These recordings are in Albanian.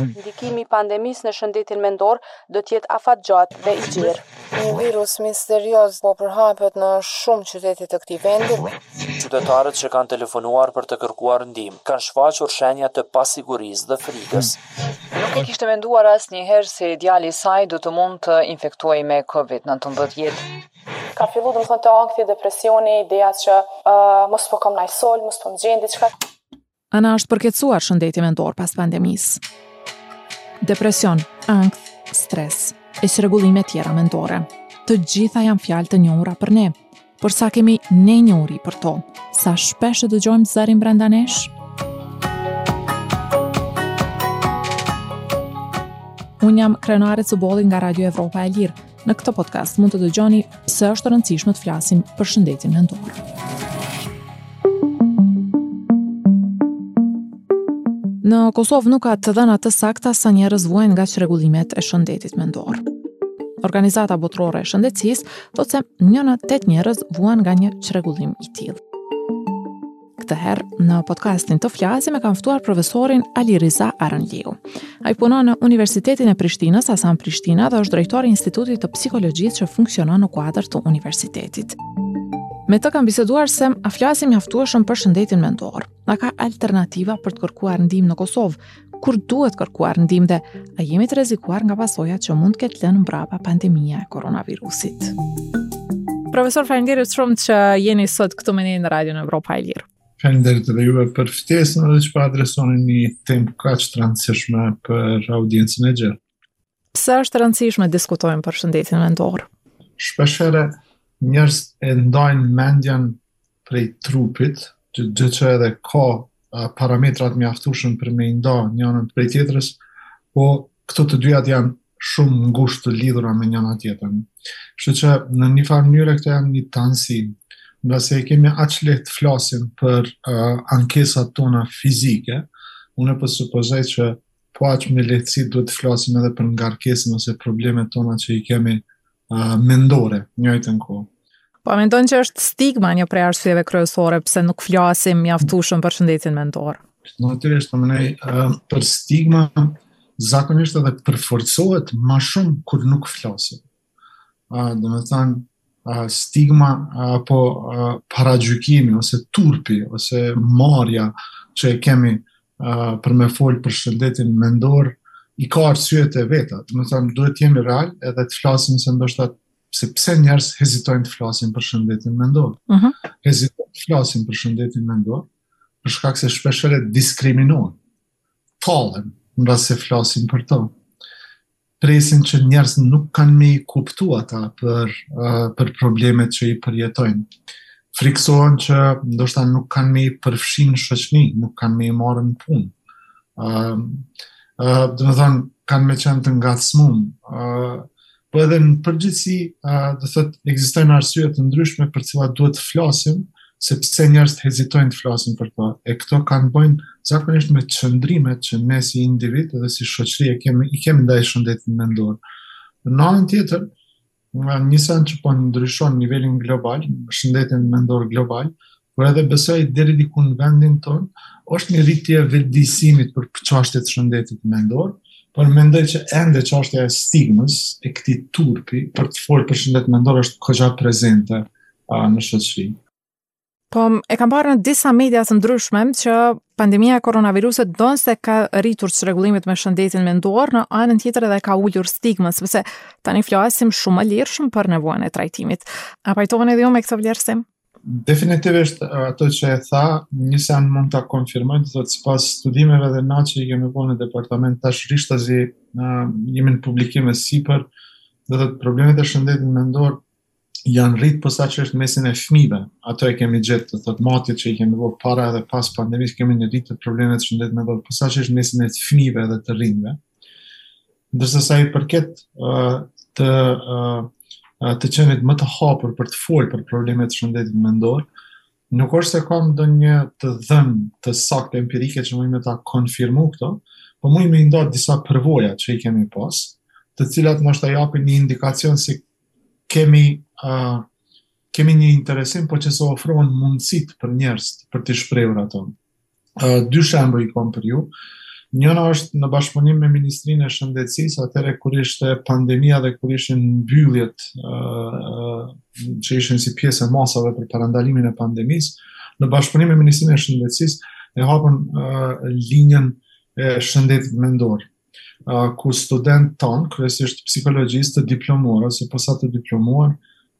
Ndikimi i pandemisë në shëndetin mendor do të jetë afatgjatë dhe i gjerë. Një virus misterioz po përhapet në shumë qytete të këtij vendi. Qytetarët që kanë telefonuar për të kërkuar ndihmë, kanë shfaqur shenja të pasigurisë dhe frikës. Nuk e kishte menduar asnjëherë se djali i saj do të mund të infektohej me Covid nëntëmbëdhjetë. Ka fillu, domethënë, te ankthi, depresioni, ideja që, mos po kam naj sulm, mos po më gjen diçka. A na është përkeqësuar shëndeti mendor pas pandemisë. Depresion, ankth, stres e çrregullime tjera mendore. Të gjitha janë fjalë të njohura për ne, por sa kemi ne njohuri për to, sa shpesh e dëgjojmë zërin brenda nesh? Unë jam Krenare Cubolli nga Radio Evropa e Lirë, Në këtë podcast mund të dëgjoni pse është e rëndësishme të flasim për shëndetin mendor. Në Kosovë nuk ka të dhëna të sakta sa njerëz vuajnë nga çrregullimet e shëndetit mendor. Organizata Botërore e Shëndetësisë thotë se një në tetë njerëz vuan nga një çrregullim i tillë. Këtë herë, në podcastin të flasim e kam ftuar profesorin Ali Riza Arënliu. Ai punon në Universitetin e Prishtinës, Hasan Prishtina, dhe është drejtor i Institutit të Psikologjisë që funksionon në kuadrë të universitetit. Me të kam biseduar se a flasim mjaftueshëm për shëndetin mendor. A ka alternativa për të kërkuar ndihmë në Kosovë, kur duhet kërkuar ndihmë dhe a jemi të rrezikuar nga pasojat që mund të ketë lënë mbrapa pandemia e koronavirusit. Profesor, faleminderit shumë që jeni sot këtu me ne në Radion Evropa e Lirë. Faleminderit edhe juve për ftesën dhe që po adresoni një temë kaq të rëndësishme për audiencën e gjerë. Pse është e rëndësishme të diskutojmë për shëndetin mendor? Shpeshherë njerëzit e ndajnë mendjen prej trupit, gjë që edhe ka parametrat mjaftueshëm për me nda njënën prej tjetrës, po këto të dyjat janë shumë ngushtë të lidhura me njëna tjetrën. Kështu që në një farë mënyre këto janë një tansi, nëse e kemi aq lehtë të flasim për uh, ankesat tona fizike, unë po supozoj që Po aq me lehtësi duhet të flasim edhe për ngarkesën ose problemet tona që i kemi uh, mendore, njëjtën kohë. Po a mendon që është stigma një prej arsyeve kryesore pse nuk flasim mjaftueshëm për shëndetin mendor? Natyrisht, po mendoj se stigma zakonisht edhe përforcohet ma shumë kur nuk flasim. uh, domethënë, uh, stigma uh, apo uh, paragjykimi, ose turpi, ose marrja që e kemi uh, për me folë për shëndetin mendor, i ka arsyet e veta. Domethënë, duhet jemi real edhe të flasim se ndoshta se pse njerëz hezitojnë të flasin për shëndetin mendor. Uh mhm. -huh. Hezitojnë të flasin për shëndetin mendor, për shkak se shpeshherë diskriminohen. Tallen, ngase flasin për to. presin që njerëz nuk kanë me i kuptu ata për, për problemet që i përjetojnë. Friksohen që ndoshta nuk kanë me i përfshi në shoqni, nuk kanë me i marrë në punë. Uh, uh, domethënë, kanë me qenë të ngacmun. Uh, po edhe në përgjithësi, uh, do thotë, ekzistojnë arsye të ndryshme për të cilat duhet të flasim, se pse njerëzit hezitojnë të flasin për to, e këto kanë të bëjnë zakonisht me qëndrimet që ne si individ dhe si shoqëri e kemi, i kemi ndaj shëndetit mendor. Në anën tjetër, një sen që po ndryshon në nivelin global, shëndetin mendor global, por edhe besoj deri diku në vendin tonë, është një rritje e vetëdijësimit për çështjet e shëndetit mendor, por mendoj që ende çështja e stigmës e këtij turpi për të folur për shëndet mendor është goxha prezente a, në shoqëri. Po, e kam parë në disa media të ndryshme që pandemia e koronavirusit ndonëse ka rritur çrregullimet me shëndetin mendor, në anën tjetër edhe ka ulur stigmën, sepse tani flasim shumë më lirshëm për nevojën e trajtimit. A pajtoheni edhe ju me këtë vlerësim? Definitivisht ato që e tha, një sen mund ta konfirmoj, do të thotë sipas studimeve dhe na që i kemi bërë në departament tash rishtazi jemi në publikime sipër, do të thotë problemet e shëndetit mendor janë rrit posaçërisht në mesin e fmive, ato e kemi gjetë, do të thotë matjet që i kemi bërë para edhe pas pandemisë, kemi një rritje të problemeve të shëndetit mendor posaçërisht në mesin e fmive edhe të rinjve. Ndërsa sa i përket uh, të, uh, të qenit më të hapur për të folë për probleme të shëndetit mendor, nuk është se kam ndonjë të dhënë të sakte empirike që muj me ta konfirmu këto, po muj me i nda disa përvoja që i kemi pas, të cilat mund ta japin një indikacion se kemi kemi një interesim po që se ofrohen mundësitë për njerëzit për t'i shprehur ato. Dy shembuj i kam për ju. Njona është në bashkëpunim me Ministrinë e Shëndetësisë, atëherë kur ishte pandemia dhe kur ishin mbylljet që ishin si pjesë e masave për parandalimin e pandemisë, në bashkëpunim me Ministrinë e Shëndetësisë e hapën linjën e shëndetit mendor. ku studentët tanë, kryesisht psikologjistë të diplomuar ose po sa të diplomuar,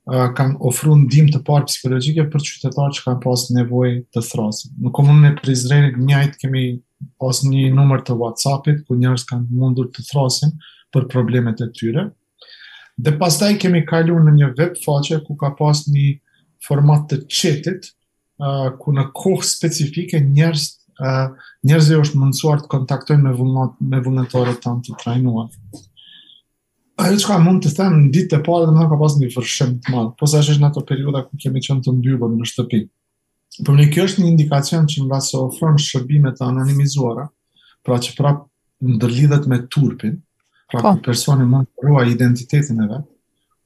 kanë ofru ndihmë të parë psikologjike për qytetarë që kanë pas nevojë të thrasin. Në komunën e Prizrenit njëjtë kemi pas një numër të WhatsApp-it ku njerëz kanë mundur të thrasin për problemet e tyre. Dhe pastaj kemi kalu në një web faqe ku ka pas një format të çetit, ku në kohë specifike njerëz njerëzve u është mundësuar të kontaktojnë me vullnot me vullnetarët tanë të trajnuar. Ajo çka mund të them në ditët e para domethënë ka pas një vërshim të madh, posaçërisht në ato periudha ku kemi qenë të mbyllur në shtëpi. Për ne kjo është një indikacion që nëse ofron shërbime të anonimizuara, pra që prap ndërlidhet me turpin, pra po. ku personi mund ta ruajë identitetin e vet,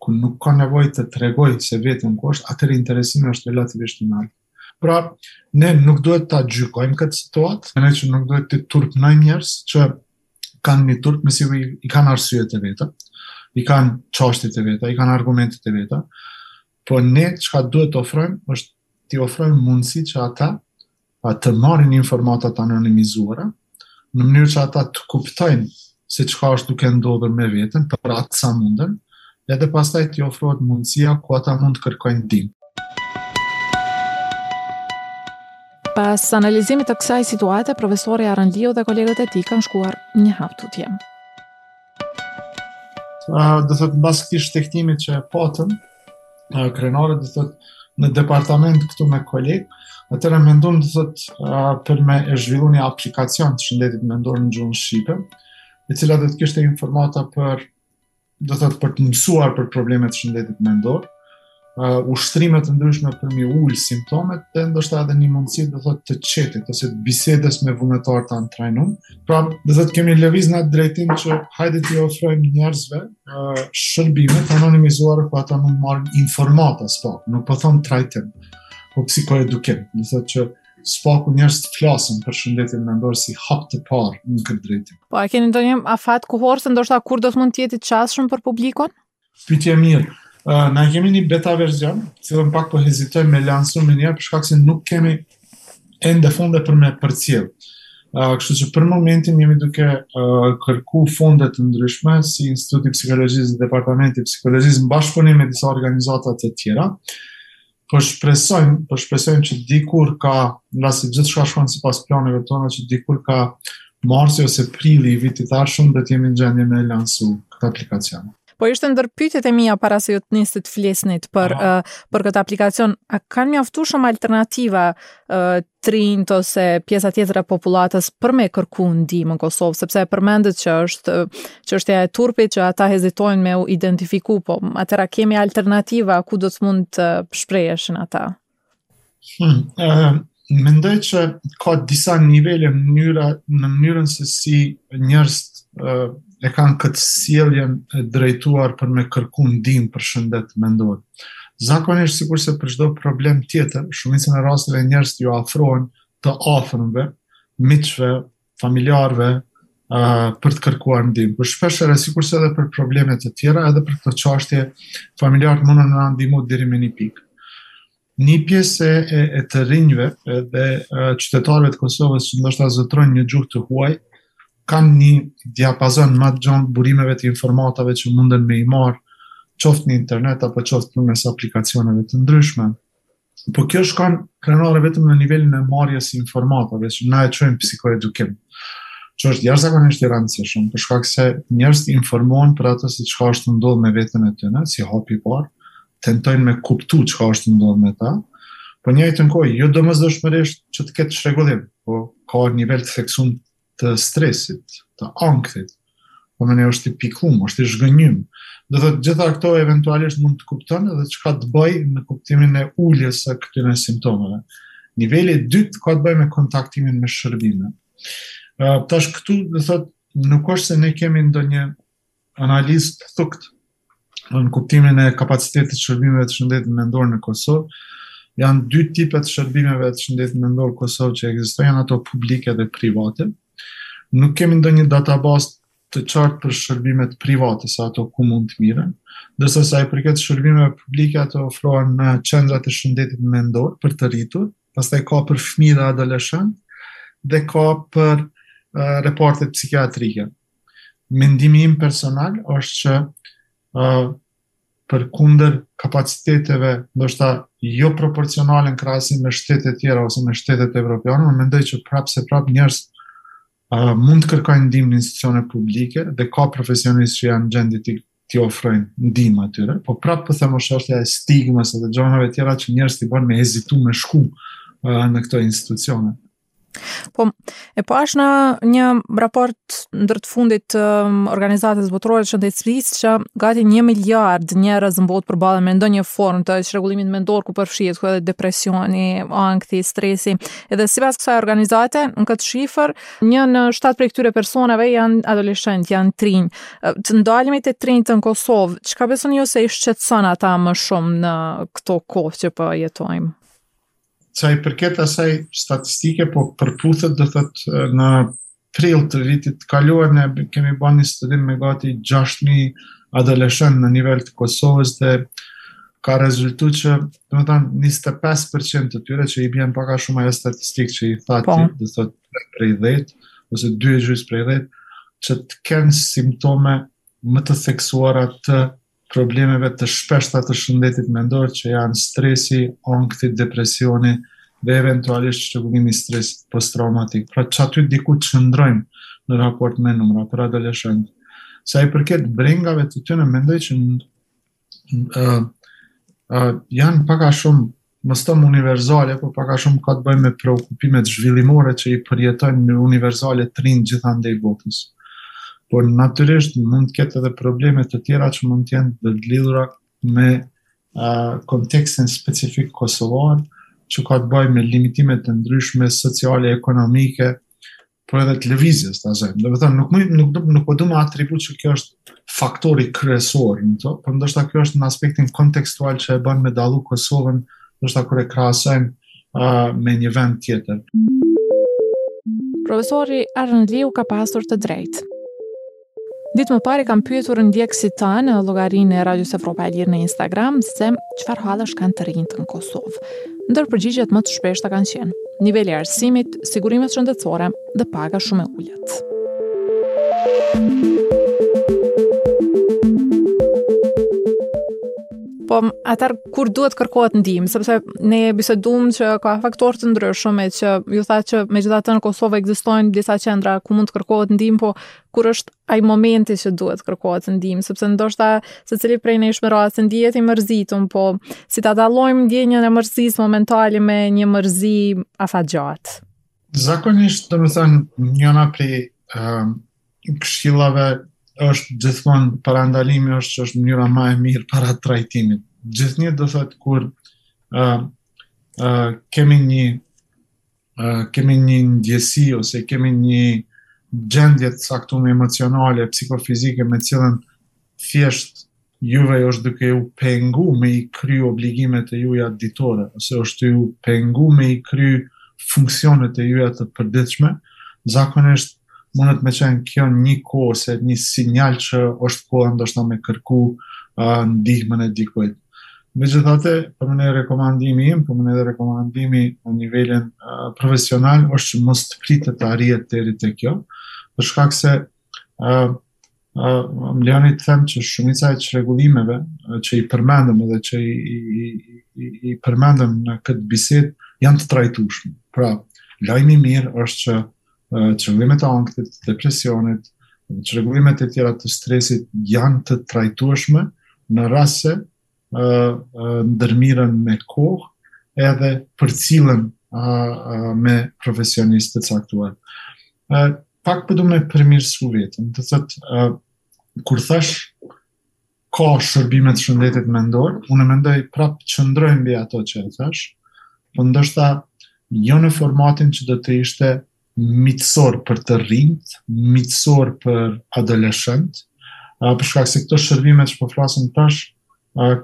ku nuk ka nevojë të tregojë se veten kush është, atëherë interesimi është relativisht i naltë. Pra, ne nuk duhet ta gjykojmë këtë situatë, ne që nuk duhet t'i turpnojmë njerëzit që kanë një turp, me siguri i kanë arsyet e veta, i kanë çështjet e veta, i kanë argumentet e veta, po ne çka duhet të ofrojmë, është t'i ofrojmë mundësi që ata të marrin informata të anonimizuara, në mënyrë që ata të kuptojnë se çka është duke ndodhur me veten për atë sa munden, edhe pastaj t'i ofrohet mundësia ku ata mund të kërkojnë ndihmë. Pas analizimit të kësaj situate, profesori Arënliu dhe kolegët e tij kanë shkuar një hap tutje. Uh, do të thotë mbas këtij shtegtimit që e patëm, krenare do thotë në departament këtu me kolegë, atëherë mendum do thotë për me e zhvillu një aplikacion të shëndetit mendor në gjuhën shqipe, e cila do të kishte informata për do thotë për të mësuar për probleme të shëndetit mendor, uh, ushtrime të ndryshme për me i ul simptomet dhe ndoshta edhe një mundësi do thotë të çetit ose të bisedës me vullnetarët tanë të trajnum Pra, do thotë kemi lëvizë në atë drejtim që hajde t'i ofrojmë njerëzve uh, shërbime të anonimizuara ku ata mund të marrin informata, s'paku, nuk po thom trajtim, po psikoedukim, do thotë që s'paku njerëzit të flasin për shëndetin mendor si hap të parë në këtë drejtim. Po, a keni ndonjë afat kohor se ndoshta kur do të mund të jetë i qasshëm për publikun? Pyetje e mirë. Uh, na kemi një beta version, të cilin pak po hezitojmë me lansu menjëherë, për shkak se nuk kemi ende fonde për me përcjellë. Uh, kështu që për momentin jemi duke uh, kërku fonde të ndryshme si Instituti i Psikologjisë dhe Departamenti i Psikologjisë në bashkëpunim me disa organizata të tjera. Po shpresojmë, po shpresojmë që dikur ka, nëse gjithçka shkon sipas planeve tona që dikur ka marsi ose prilli i vitit të ardhshëm do të jemi në gjendje me lansu këtë aplikacion. Po ishte ndër pyetjet e mia para se ju të nisni të flisnit për uh, për këtë aplikacion, a kanë mjaftueshëm alternativa uh, të rinjtë ose pjesa tjetër e popullatës për me kërku ndihmë në Kosovë, sepse e përmendët që është çështja e turpit që ata hezitojnë me u identifiku, po a kemi alternativa ku do të mund të shpreheshin ata. Hmm, uh, mendoj që ka disa nivele në mënyra në mënyrën se si njerëzit uh, e kanë këtë sjelljen e drejtuar për me kërku ndihmë për shëndet mendor. Zakonisht, sikurse për çdo problem tjetër, shumicën e rasteve njerëzit ju afrohen të afërmve, miqve, familjarëve, për të kërkuar ndihmë. Por shpesh edhe sikurse edhe për probleme të tjera, edhe për këto çështje familjarët munden me na ndihmu deri në një pikë. Një pjesë e, e të rinjve dhe qytetarëve të Kosovës që ndoshta zotërojnë një gjuhë të huaj, kanë një diapazon më të gjanë burimeve të informatave që munden me i marrë, qoftë në internet apo qoftë përmes aplikacioneve të ndryshme. Po kjo shkon kryesore vetëm në nivelin e marrjes së informatave, që na e quajmë psikoedukim, që është jashtëzakonisht i rëndësishëm, për shkak se njerëzit informohen për atë se çka është tu ndodhë me veten e tyne, si hapi i parë, tentojnë me kuptu çka është tu ndodhë me ta, po njëjtën kohë, jo domosdoshmërisht që të ketë çrregullim, po ka një nivel të theksum të stresit, të ankthit, po mandej është i pikllum, është i zhgënjym. Do thotë gjitha këto eventualisht mund të kupton edhe çka të bëjë në kuptimin e uljes së këtyne simptomeve. Niveli i dytë ka të bëjë me kontaktimin me shërbime. Tash këtu do thotë, nuk është se ne kemi ndonjë Analizë të thuktë në kuptimin e kapacitetit të shërbimeve të shëndetit mendor në Kosovë. Janë dy tipe të shërbimeve të shëndetit mendor në Kosovë që ekzistojnë, ato publike dhe private. Nuk kemi ndonjë database të qartë për shërbimet private, se ato ku mund të merren, ndërsa sa i përket shërbimeve publike ato ofrohen në qendrat e shëndetit mendor për të rritur, pastaj ka për fëmijë dhe adoleshentë dhe ka për uh, repartet psikiatrike. Mendimi im personal është që uh, përkundër kapaciteteve ndoshta jo proporcionale në krahasim me shtete tjera ose me shtetet evropiane, unë mendoj që prapë se prapë njerëzit uh, mund të kërkojnë ndihmë në institucione publike dhe ka profesionistë që janë gjendje t'i ofrojnë ndihmë atyre, po prapë po them është çështja e stigmës dhe gjanave tjera që njerëzit i bën me hezitu me shku uh, në këto institucione. Po, e pashë në një raport ndër të fundit të Organizatës Botërore të Shëndetësisë që gati një miliard njerëz në botë përballen me ndonjë formë të çrregullimit mendor ku përfshihet ku edhe depresioni, ankthi, stresi. Edhe sipas kësaj organizate, në këtë shifër, një në shtatë prej këtyre personave janë adoleshentë, janë të rinj. Të ndalemi te të rinjtë në Kosovë, çka besoni ju se i shqetëson ata më shumë në këto kohë që po jetojmë? Sa i përket asaj statistike, po përputhet do thotë në prill të vitit të kaluar ne kemi ba një studim me gati 6000 adoleshent në nivel të Kosovës dhe ka rezultu që, domethënë, 25% të tyre që i bien pak a shumë ajo statistikë që i thatë, po. Do thotë, prej 10, ose 2 gjys prej 10, që të kenë simptome më të theksuara të problemeve të shpeshta të shëndetit mendor që janë stresi, ankthi, depresioni dhe eventualisht çrregullimi i stresit posttraumatik. Pra aty diku qëndrojmë në raport me numra për adoleshent. Sa i përket brengave të tyre, mendoj që uh, uh, janë pak a shumë mos të thom universale, por pak a shumë ka të bajë me preokupimet zhvillimore që i përjetojnë në mënyrë universale të rinjtë gjithandej botës. Por natyrisht mund të ketë edhe probleme të tjera që mund të jenë të lidhura me uh, kontekstin specifik kosovar, që ka të bajë me limitime të ndryshme sociale, ekonomike, por edhe të lëvizjes, ta zëjmë. Domethënë, nuk, nuk, nuk, nuk po du me atribu që kjo është faktori kryesor, domethënë, por ndoshta kjo është në aspektin kontekstual që e bën me dallu Kosovën, ndoshta kur e krahasojmë uh, me një vend tjetër. Profesori Arënliu ka pasur të drejtë. Ditë më parë i kam pyetur ndjekësit tanë në llogarinë e Radios Evropa e Lirë në Instagram se çfarë hallesh kanë të rinjtë në Kosovë. Ndër përgjigjet më të shpeshta kanë qenë niveli i arsimit, sigurimet shëndetësore dhe paga shumë e ulët. Po atëherë kur duhet të kërkohet ndihmë, sepse ne e biseduam që ka faktorë të ndryshëm e që ju thatë që megjithatë në Kosovë ekzistojnë disa qendra ku mund të kërkohet ndihmë, po kur është ai momenti që duhet të kërkohet ndihmë, sepse ndoshta secili prej nesh në një masë ndihet i mërzitun, po si ta dallojmë ndjenjën e mërzisë momentale me një mërzi afatgjatë? Zakonisht, domethënë, njëna prej um, këshillave është gjithmonë parandalimi është që është mënyra më e mirë para trajtimit. Gjithnjë do thotë kur uh, uh, kemi një kemi një ndjesi ose kemi një gjendje të caktuar emocionale, psikofizike me të cilën thjesht juve është duke ju pengu me i kry obligimet e juja ditore, ose është tu ju pengu me i kry funksionet e juja të përditshme, zakonisht mundet me qenë kjo një kohë ose një sinjal që është koha ndoshta me kërku uh, ndihmën e dikujt. Megjithatë, përmend rekomandimi im, përmend edhe rekomandimi në nivelin uh, profesional, është që mos të pritet të arrihet deri te kjo, për shkak se uh, uh, më lejoni të them që shumica e çrregullimeve uh, që i përmendëm edhe që i, i, i, i përmendëm në këtë bisedë, janë të trajtueshme. Pra, lajmi i mirë është që Çrregullimet e ankthit, depresionit dhe çrregullimet e tjera të stresit janë të trajtueshme në rast se ndërmerren me kohë edhe përcillen me profesionistë të caktuar. Pak po du me përmirësu veten, të thëtë, kur thash ka shërbime të shëndetit mendor, unë mendoj prap qëndroj mbi ato që e thash, po ndoshta jo në formatin që do të ishte miqësor për të rinjtë, miqësor për adoleshentë, për shkak se këto shërbime që po flasim tash,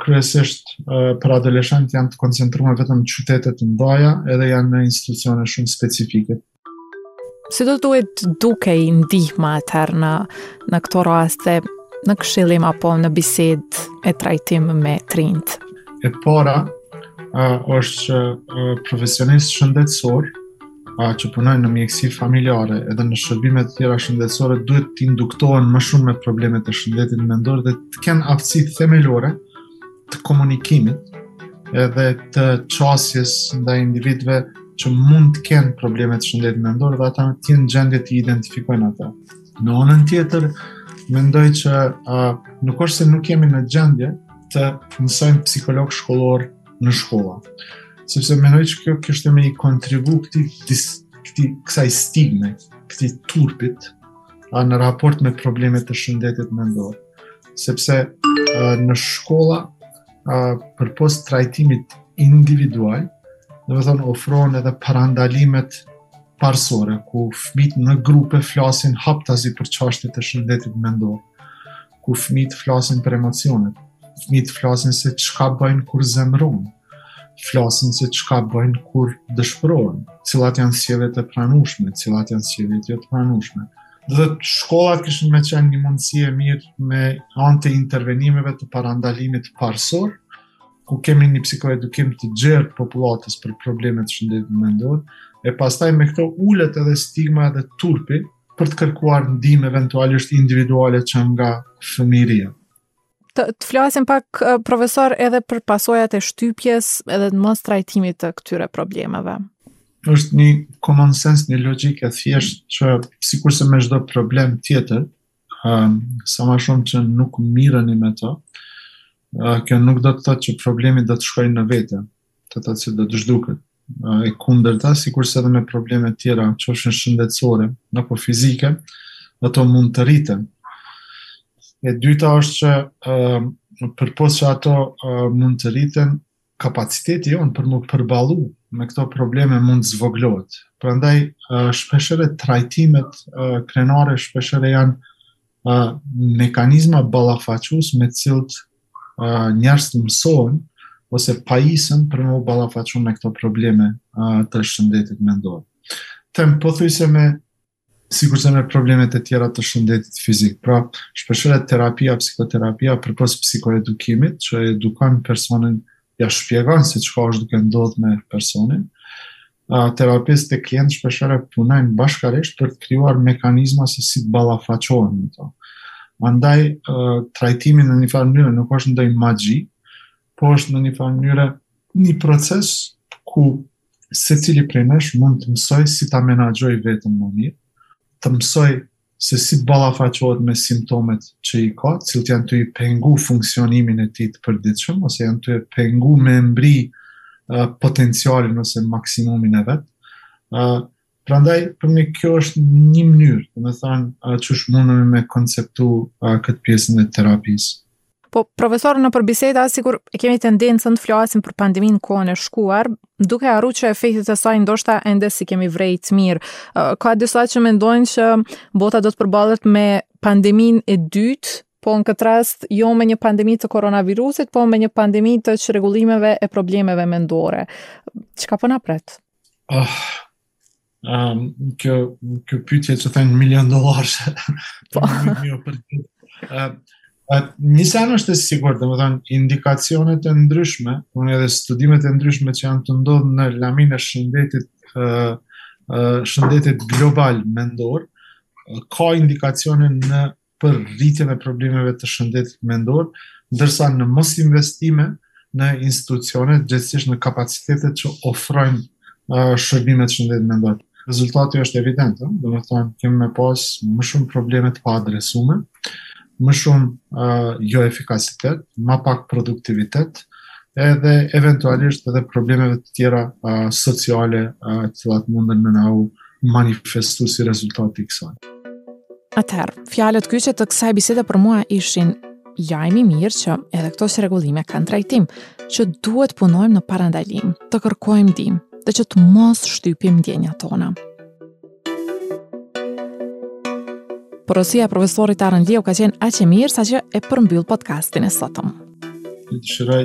kryesisht për adoleshentë janë të koncentruar vetëm në qytete të mëdha, edhe janë në institucione shumë specifike. Si do të duhet dukej ndihma atëherë në në këto raste, në këshillim apo në bisedë e trajtim me të rinjtë? E para uh, është që uh, profesionistët shëndetësorë uh, që punojnë në mjekësi familjare edhe në shërbime të tjera shëndetësore duhet të induktohen më shumë me problemet e shëndetit mendor dhe të kenë aftësi themelore të komunikimit edhe të qasjes ndaj individëve që mund të kenë probleme të shëndetit mendor dhe ata të jenë në gjendje të identifikojnë ata. Në anën tjetër, mendoj që a, nuk është se nuk jemi në gjendje të vendosim psikologë shkollorë në shkolla. Sepse mendoj që kjo kishte me i kontribu këtij, dis, këtij kësaj stigme, këtij turpit, a, në raport me probleme të shëndetit mendor. sepse në shkolla përpos trajtimit individual, domethënë ofrohen edhe parandalimet parësore, ku fmijt në grupe flasin haptazi për çashtjet e shëndetit mendor, ku fmijt flasin për emocionet, fmijt flasin se çka bëjnë kur zemërohen, flasin se çka bëjnë kur dëshpërohen, cilat janë sjelljet e pranueshme, cilat janë sjelljet jo të pranueshme, dhe shkollat kishin me qenë një mundësi e mirë me anë të intervenimeve të parandalimit parësor, ku kemi një psikoedukim të gjerë të popullatës për probleme të shëndetit mendor, e pastaj me këto ulet edhe stigma edhe turpi për të kërkuar ndihmë eventualisht individuale që nga fëmijëria. të, të flasim pak profesor edhe për pasojat e shtypjes edhe të mostrajtimit të këtyre problemeve. Është një common sense, një logjikë e thjeshtë që sikurse me çdo problem tjetër, um, sa më shumë që nuk mirreni me to, uh, kjo nuk do të thotë që problemi do të shkojë vet. vetë ai do të zhduket. E kundërta, sikurse edhe me probleme tjera, qofshin shëndetësore, apo fizike, ato mund të rriten. E dyta është që uh, përpos që ato uh, mund të rriten, kapaciteti jonë për m'u përballu me këto probleme mund të zvogëlohet. Prandaj, uh, shpeshherë trajtimet uh, krenare shpeshherë janë ë mekanizma ballafaques me të cilët ë njerëzit mësohen ose pajisen për me u ballafaqu me këto probleme ë të shëndetit mendor. Them pothuajse sikurse me problemet e tjera të shëndetit fizik. Pra, shpeshherë terapia, psikoterapia, përpos psikoedukimit, që edukon personin ia shpjegon se çka është duke ndodhë me personin, terapist e klient shpeshherë punojnë bashkërisht për të krijuar mekanizma se si të ballafaqohen me to. Andaj, trajtimi në një farë mënyrë nuk është ndonjë magji, po është në një farë mënyrë një proces ku secili prej nesh mund të mësojë si ta menaxhojë veten më mirë, të mësojë se si ballafaqohet me simptomet që i ka, të cilat janë tu i pengu funksionimin e tij të përditshëm, ose janë tu e pengu me mbri uh, potencialin ose maksimumin e vet. Uh, prandaj, për mu kjo është një mënyrë, domethanë, uh, qysh munemi me konceptu uh, këtë pjesën e terapisë. Po, profesor, nëpër biseda, sikur e kemi tendencën të flasim për pandeminë në kohën e shkuar, duke harru që efektet e saj ndoshta ende s'i kemi vrejt mirë. Ka disa që mendojnë që bota do të përballet me pandeminë e dytë, po në këtë rast jo me një pandemi të koronavirusit, po me një pandemi të çrregullimeve e problemeve mendore. Çka po na pret? Oh, Um, kjo, kjo pytje që thonë milion dollarëshe po. Një sen është e sigurt, domethonë, indikacionet e ndryshme, edhe studimet e ndryshme që janë tu ndodhë në laminë e shëndetit, shëndetit global mendor, ka indikacione në për rritjen e problemeve të shëndetit mendor, ndërsa në mosinvestime në institucione, gjithsesi në kapacitetet që ofrojnë shërbime të shëndetit mendor. Rezultati është evident, ëh, domethonë kemi me pas më shumë probleme të paadresume, më shumë uh, joefikasitet, më pak produktivitet, edhe eventualisht edhe problemeve të tjera uh, sociale uh, të cilat munden me na u manifestu si rezultat i kësaj. Atëherë, fjalët kyçe të kësaj bisede për mua ishin lajmi i mirë që edhe këto çrregullime kanë trajtim, që duhet të punojmë në parandalim, të kërkojmë ndihmë, dhe që të mos shtypim ndjenjat tona. Porosia e profesorit Arënliu ka qenë aq e mirë sa që e përmbyll podcastin e sotëm. Dëshiroj